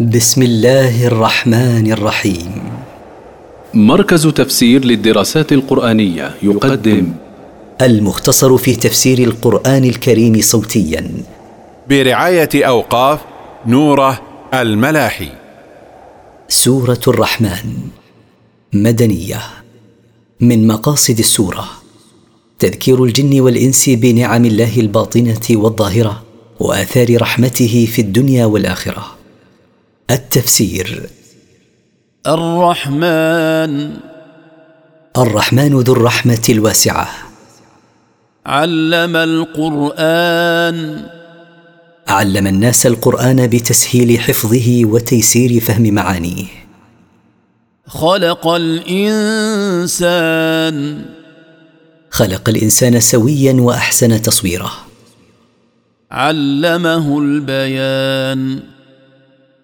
بسم الله الرحمن الرحيم. مركز تفسير للدراسات القرآنية يقدم. المختصر في تفسير القرآن الكريم صوتيا. برعاية أوقاف نوره الملاحي. سورة الرحمن. مدنية. من مقاصد السورة. تذكير الجن والإنس بنعم الله الباطنة والظاهرة وآثار رحمته في الدنيا والآخرة. التفسير. الرحمن. الرحمن ذو الرحمة الواسعة. علم القرآن. علم الناس القرآن بتسهيل حفظه وتيسير فهم معانيه. خلق الإنسان. خلق الإنسان سويا وأحسن تصويره. علمه البيان.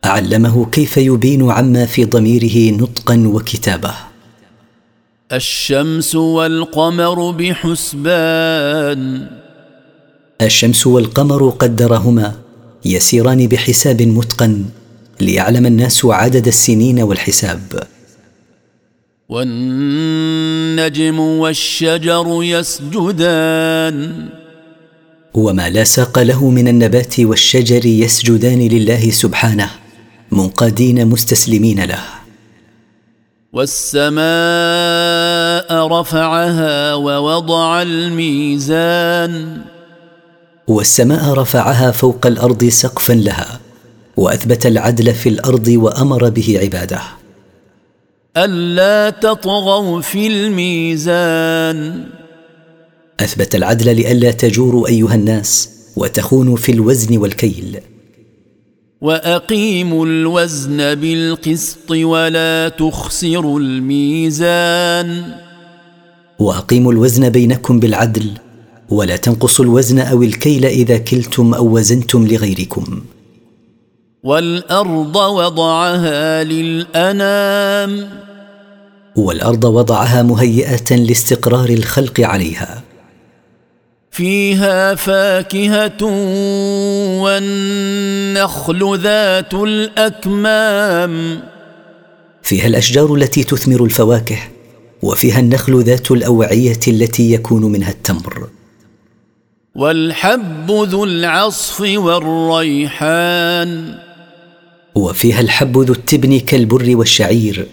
علمه كيف يبين عما في ضميره نطقا وكتابه. الشمس والقمر بحسبان. الشمس والقمر قدرهما يسيران بحساب متقن ليعلم الناس عدد السنين والحساب. والنجم والشجر يسجدان. وما لا ساق له من النبات والشجر يسجدان لله سبحانه. منقادين مستسلمين له. والسماء رفعها ووضع الميزان. والسماء رفعها فوق الأرض سقفا لها وأثبت العدل في الأرض وأمر به عباده. ألا تطغوا في الميزان. أثبت العدل لئلا تجوروا أيها الناس وتخونوا في الوزن والكيل. وأقيموا الوزن بالقسط ولا تخسروا الميزان. وأقيموا الوزن بينكم بالعدل ولا تنقصوا الوزن أو الكيل إذا كلتم أو وزنتم لغيركم. والأرض وضعها للأنام. والأرض وضعها مهيئة لاستقرار الخلق عليها. فيها فاكهة والنخل ذات الأكمام. فيها الأشجار التي تثمر الفواكه وفيها النخل ذات الأوعية التي يكون منها التمر. والحب ذو العصف والريحان. وفيها الحب ذو التبن كالبر والشعير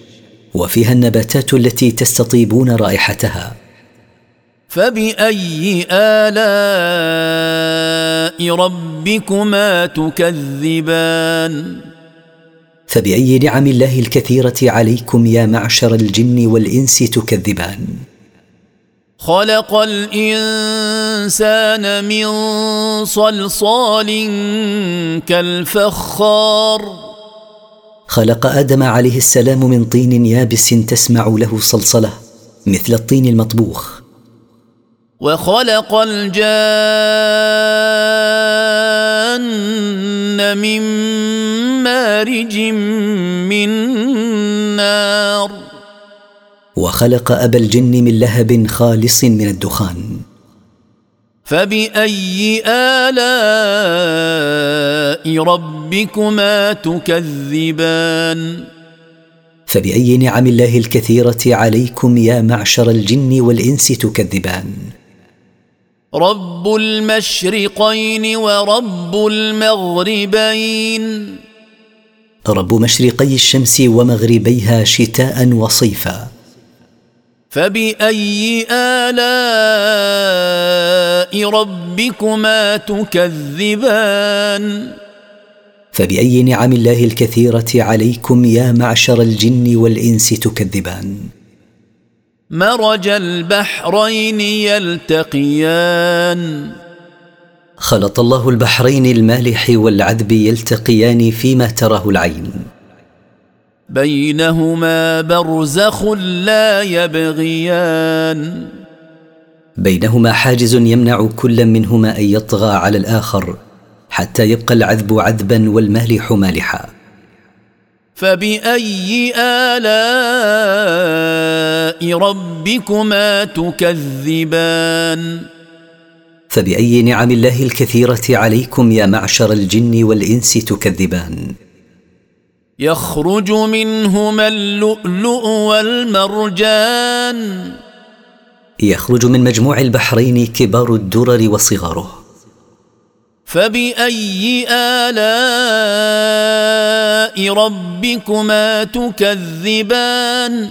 وفيها النباتات التي تستطيبون رائحتها. فبأي آلاء ربكما تكذبان؟ فبأي نعم الله الكثيرة عليكم يا معشر الجن والإنس تكذبان؟ خلق الإنسان من صلصال كالفخار. خلق آدم عليه السلام من طين يابس تسمع له صلصلة مثل الطين المطبوخ. وخلق الجان من مارج من نار. وخلق أبا الجن من لهب خالص من الدخان. فبأي آلاء ربكما تكذبان؟ فبأي نعم الله الكثيرة عليكم يا معشر الجن والإنس تكذبان. رب المشرقين ورب المغربين. رب مشرقي الشمس ومغربيها شتاء وصيفا. فبأي آلاء ربكما تكذبان؟ فبأي نعم الله الكثيرة عليكم يا معشر الجن والإنس تكذبان؟ مرج البحرين يلتقيان. خلط الله البحرين المالح والعذب يلتقيان فيما تراه العين. بينهما برزخ لا يبغيان. بينهما حاجز يمنع كل منهما أن يطغى على الآخر حتى يبقى العذب عذبا والمالح مالحا. فبأي آلاء ربكما تكذبان؟ فبأي نعم الله الكثيرة عليكم يا معشر الجن والإنس تكذبان؟ يخرج منهما اللؤلؤ والمرجان. يخرج من مجموع البحرين كبار الدرر وصغاره. فبأي آلاء ربكما تكذبان.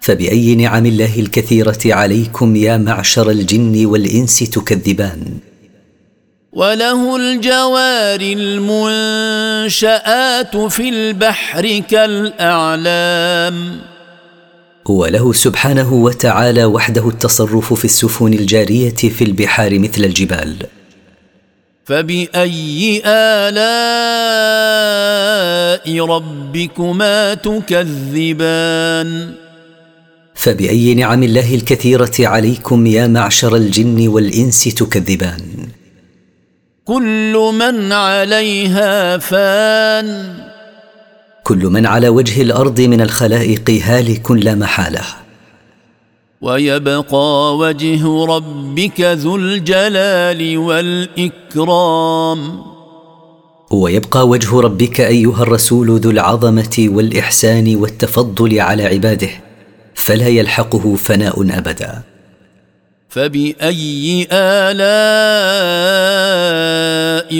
فبأي نعم الله الكثيرة عليكم يا معشر الجن والإنس تكذبان؟ وله الجوار المنشآت في البحر كالأعلام. وله سبحانه وتعالى وحده التصرف في السفن الجارية في البحار مثل الجبال. فبأي آلاء ربكما تكذبان؟ فبأي نعم الله الكثيرة عليكم يا معشر الجن والإنس تكذبان؟ كل من عليها فان. كل من على وجه الأرض من الخلائق هالك لا محالة. ويبقى وجه ربك ذو الجلال والإكرام. ويبقى وجه ربك أيها الرسول ذو العظمة والإحسان والتفضل على عباده فلا يلحقه فناء أبدا. فبأي آلاء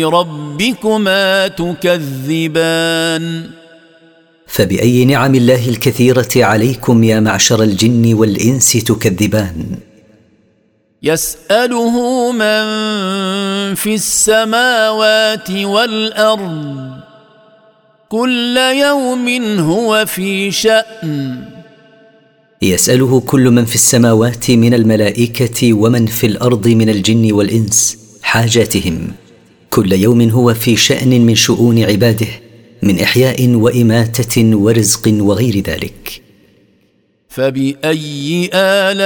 ربكما تكذبان؟ فبأي نعم الله الكثيرة عليكم يا معشر الجن والإنس تكذبان؟ يسأله من في السماوات والأرض كل يوم هو في شأن. يسأله كل من في السماوات من الملائكة ومن في الأرض من الجن والإنس حاجاتهم كل يوم هو في شأن من شؤون عباده. من إحياء وإماتة ورزق وغير ذلك. فبأي آلاء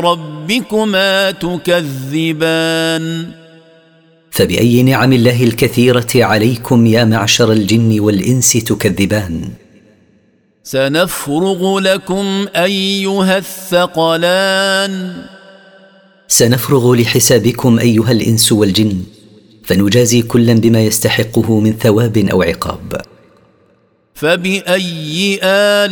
ربكما تكذبان؟ فبأي نعم الله الكثيرة عليكم يا معشر الجن والإنس تكذبان. سنفرغ لكم أيها الثقلان. سنفرغ لحسابكم أيها الإنس والجن. فنجازي كلا بما يستحقه من ثواب أو عقاب. فبأي آلاء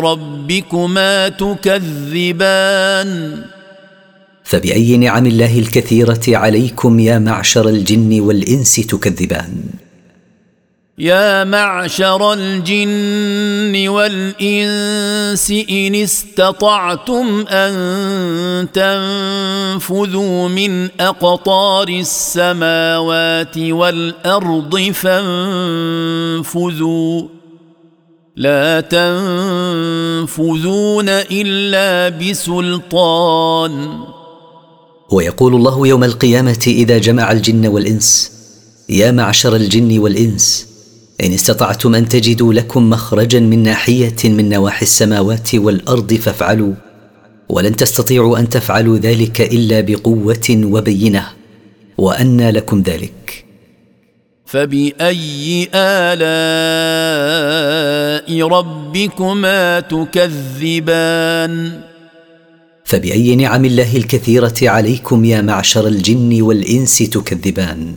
ربكما تكذبان؟ فبأي نعم الله الكثيرة عليكم يا معشر الجن والإنس تكذبان؟ يا معشر الجن والإنس إن استطعتم أن تنفذوا من أقطار السماوات والأرض فانفذوا. لا تنفذون إلا بسلطان. ويقول الله يوم القيامة إذا جمع الجن والإنس يا معشر الجن والإنس إن استطعتم أن تجدوا لكم مخرجا من ناحية من نواحي السماوات والأرض فافعلوا ولن تستطيعوا أن تفعلوا ذلك إلا بقوة وبينة وأنى لكم ذلك. فبأي آلاء ربكما تكذبان؟ فبأي نعم الله الكثيرة عليكم يا معشر الجن والإنس تكذبان؟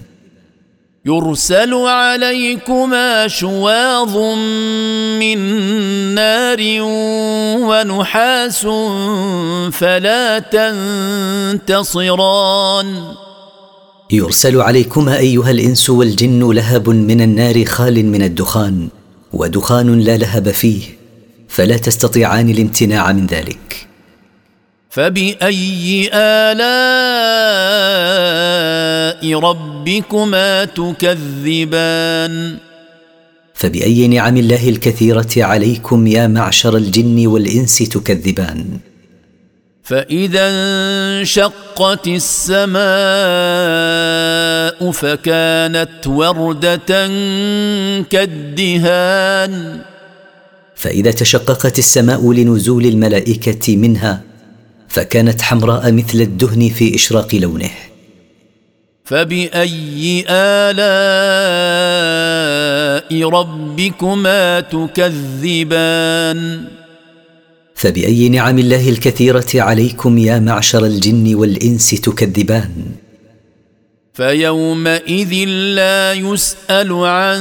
يرسل عليكما شواظ من نار ونحاس فلا تنتصران. يرسل عليكما أيها الإنس والجن لهب من النار خال من الدخان ودخان لا لهب فيه فلا تستطيعان الامتناع من ذلك. فبأي آلاء ربكما تكذبان؟ فبأي نعم الله الكثيرة عليكم يا معشر الجن والإنس تكذبان؟ فإذا انشقت السماء فكانت وردة كالدهان. فإذا تشققت السماء لنزول الملائكة منها فكانت حمراء مثل الدهن في إشراق لونه. فبأي آلاء ربكما تكذبان؟ فبأي نعم الله الكثيرة عليكم يا معشر الجن والإنس تكذبان؟ فيومئذ لا يسأل عن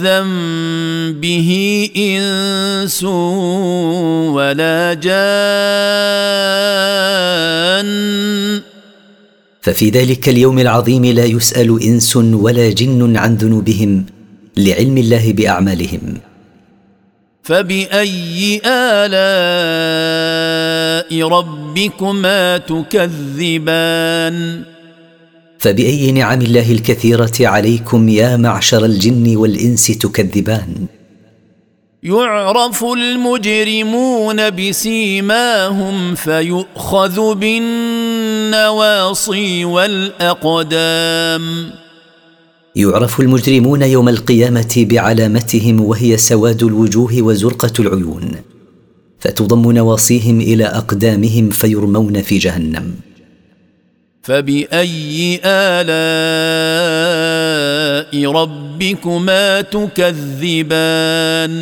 ذنبه إنس ولا جان. ففي ذلك اليوم العظيم لا يسأل إنس ولا جن عن ذنوبهم لعلم الله بأعمالهم. فبأي آلاء ربكما تكذبان؟ فبأي نعم الله الكثيرة عليكم يا معشر الجن والإنس تكذبان؟ يعرف المجرمون بسيماهم فيؤخذ بالنواصي والأقدام. يعرف المجرمون يوم القيامة بعلامتهم وهي سواد الوجوه وزرقة العيون فتضم نواصيهم إلى أقدامهم فيرمون في جهنم. فبأي آلاء ربكما تكذبان؟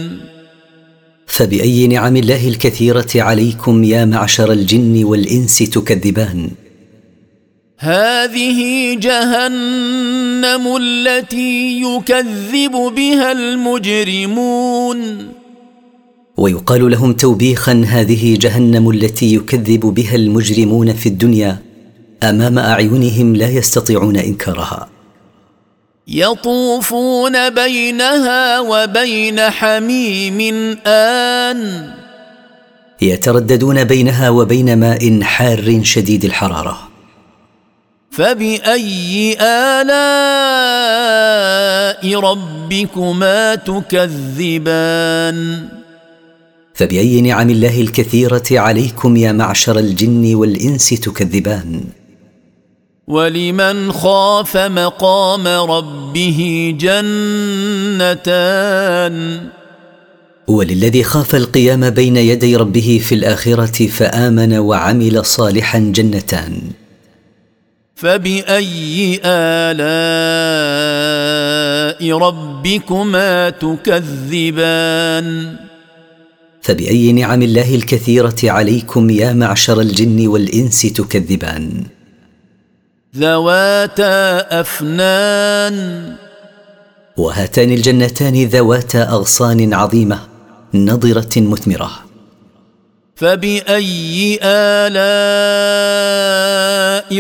فبأي نعم الله الكثيرة عليكم يا معشر الجن والإنس تكذبان؟ هذه جهنم التي يكذب بها المجرمون. ويقال لهم توبيخا هذه جهنم التي يكذب بها المجرمون في الدنيا. أمام أعينهم لا يستطيعون إنكارها. يطوفون بينها وبين حميم آن. يترددون بينها وبين ماء حار شديد الحرارة. فبأي آلاء ربكما تكذبان؟ فبأي نعم الله الكثيرة عليكم يا معشر الجن والإنس تكذبان؟ ولمن خاف مقام ربه جنتان. وللذي خاف القيام بين يدي ربه في الآخرة فآمن وعمل صالحا جنتان. فبأي آلاء ربكما تكذبان؟ فبأي نعم الله الكثيرة عليكم يا معشر الجن والإنس تكذبان؟ ذواتا أفنان. وهاتان الجنتان ذواتا أغصان عظيمة نضرة مثمرة. فبأي آلاء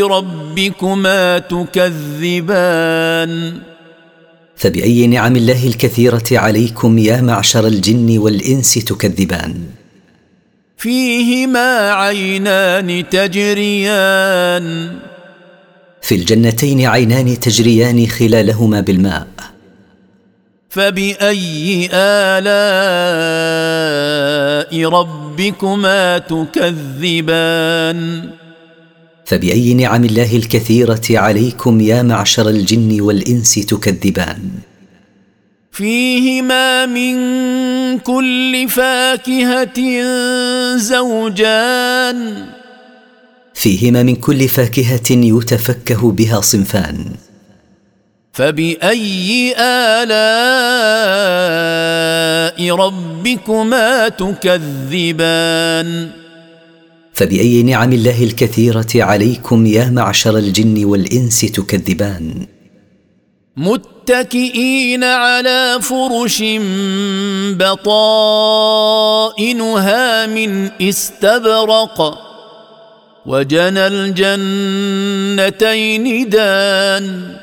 ربكما تكذبان؟ فبأي نعم الله الكثيرة عليكم يا معشر الجن والإنس تكذبان؟ فيهما عينان تجريان. في الجنتين عينان تجريان خلالهما بالماء. فبأي آلاء ربكما تكذبان؟ فبأي نعم الله الكثيرة عليكم يا معشر الجن والإنس تكذبان. فيهما من كل فاكهة زوجان. فيهما من كل فاكهة يتفكه بها صنفان. فبأي آلاء ربكما تكذبان؟ فبأي نعم الله الكثيرة عليكم يا معشر الجن والإنس تكذبان. متكئين على فرش بطائنها من استبرق. وجنى الجنتين دان.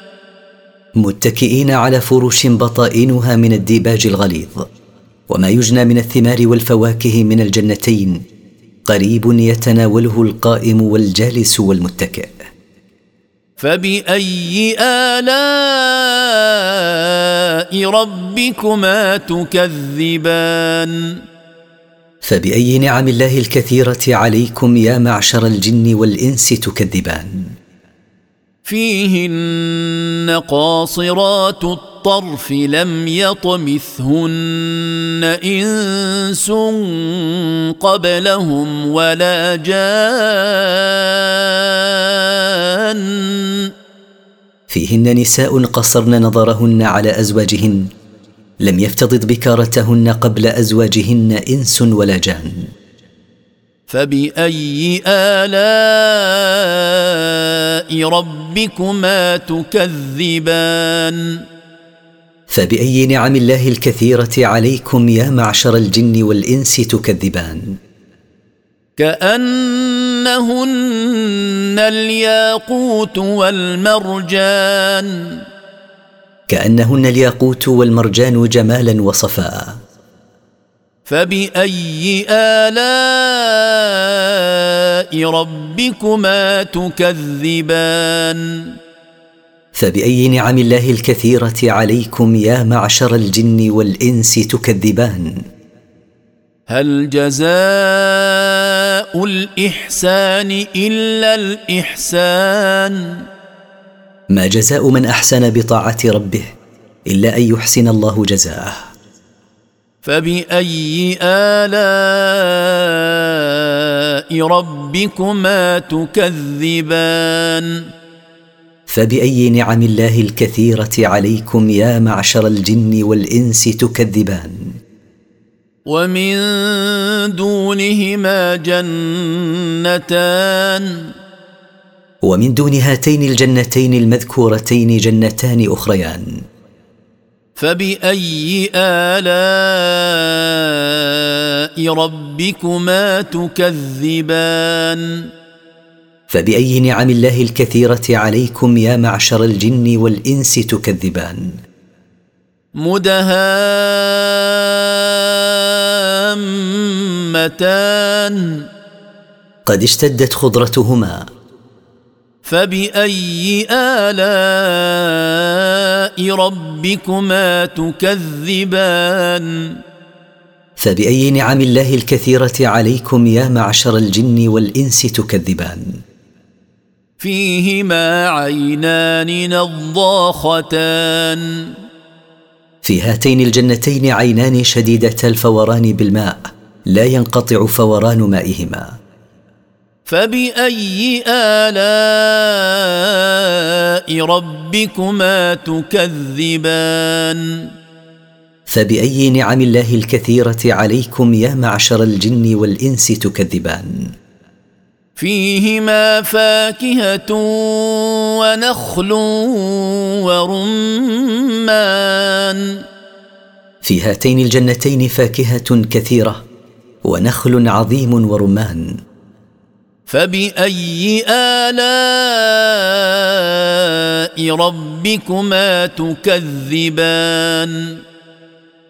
متكئين على فرش بطائنها من الديباج الغليظ وما يجنى من الثمار والفواكه من الجنتين قريب يتناوله القائم والجالس والمتكئ. فبأي آلاء ربكما تكذبان؟ فبأي نعم الله الكثيرة عليكم يا معشر الجن والإنس تكذبان؟ فيهن قاصرات الطرف لم يطمثهن إنس قبلهم ولا جان. فيهن نساء قصرن نظرهن على أزواجهن لم يفتضض بكارتهن قبل أزواجهن إنس ولا جان. فبأي آلاء ربكما تكذبان؟ فبأي نعم الله الكثيرة عليكم يا معشر الجن والإنس تكذبان. كأنهن الياقوت والمرجان. كأنهن الياقوت والمرجان جمالا وصفاء. فبأي آلاء ربكما تكذبان؟ فبأي نعم الله الكثيرة عليكم يا معشر الجن والإنس تكذبان؟ هل جزاء الإحسان إلا الإحسان؟ ما جزاء من أحسن بطاعة ربه إلا أن يحسن الله جزاءه. فبأي آلاء ربكما تكذبان؟ فبأي نعم الله الكثيرة عليكم يا معشر الجن والإنس تكذبان؟ ومن دونهما جنتان. ومن دون هاتين الجنتين المذكورتين جنتان أخريان. فبأي آلاء ربكما تكذبان؟ فبأي نعم الله الكثيرة عليكم يا معشر الجن والإنس تكذبان. مدهامتان. قد اشتدت خضرتهما. فبأي آلاء ربكما تكذبان؟ فبأي نعم الله الكثيرة عليكم يا معشر الجن والإنس تكذبان؟ فيهما عينان نضاختان. في هاتين الجنتين عينان شديدة الفوران بالماء لا ينقطع فوران مائهما. فبأي آلاء ربكما تكذبان؟ فبأي نعم الله الكثيرة عليكم يا معشر الجن والإنس تكذبان؟ فيهما فاكهة ونخل ورمان. في هاتين الجنتين فاكهة كثيرة ونخل عظيم ورمان. فبأي آلاء ربكما تكذبان؟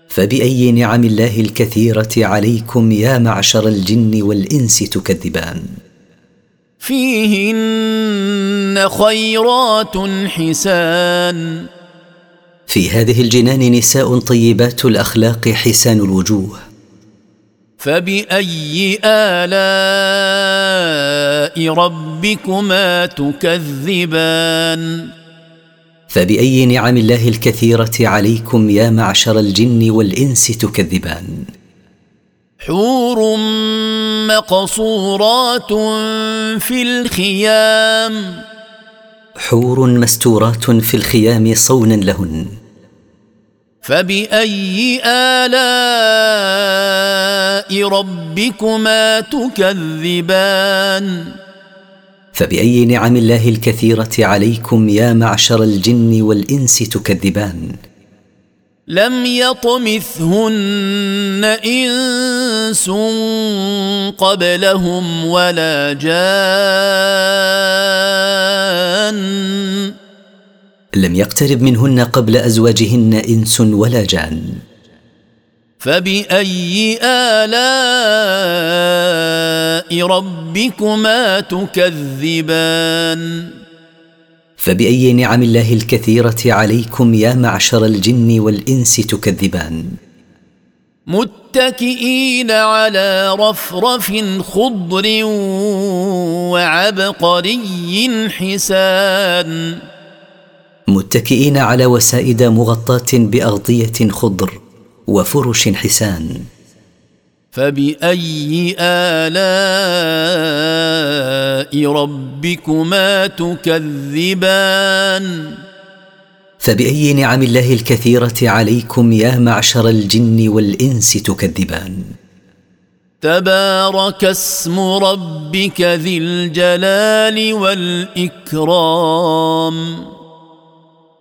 فبأي نعم الله الكثيرة عليكم يا معشر الجن والإنس تكذبان؟ فيهن خيرات حسان. في هذه الجنان نساء طيبات الأخلاق حسان الوجوه. فبأي آلاء ربكما تكذبان؟ فبأي نعم الله الكثيرة عليكم يا معشر الجن والإنس تكذبان؟ حور مقصورات في الخيام. حور مستورات في الخيام صونا لهن. فبأي آلاء ربكما تكذبان؟ فبأي نعم الله الكثيرة عليكم يا معشر الجن والإنس تكذبان؟ لم يطمثهن إنس قبلهم ولا جان. لم يقترب منهن قبل أزواجهن إنس ولا جان. فبأي آلاء ربكما تكذبان؟ فبأي نعم الله الكثيرة عليكم يا معشر الجن والإنس تكذبان. متكئين على رفرف خضر وعبقري حسان. متكئين على وسائد مغطاة بأغطية خضر وفرش حسان. فبأي آلاء ربكما تكذبان؟ فبأي نعم الله الكثيرة عليكم يا معشر الجن والإنس تكذبان. تبارك اسم ربك ذي الجلال والإكرام.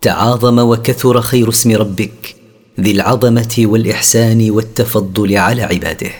تعاظم وكثر خير اسم ربك ذي العظمة والإحسان والتفضل على عباده.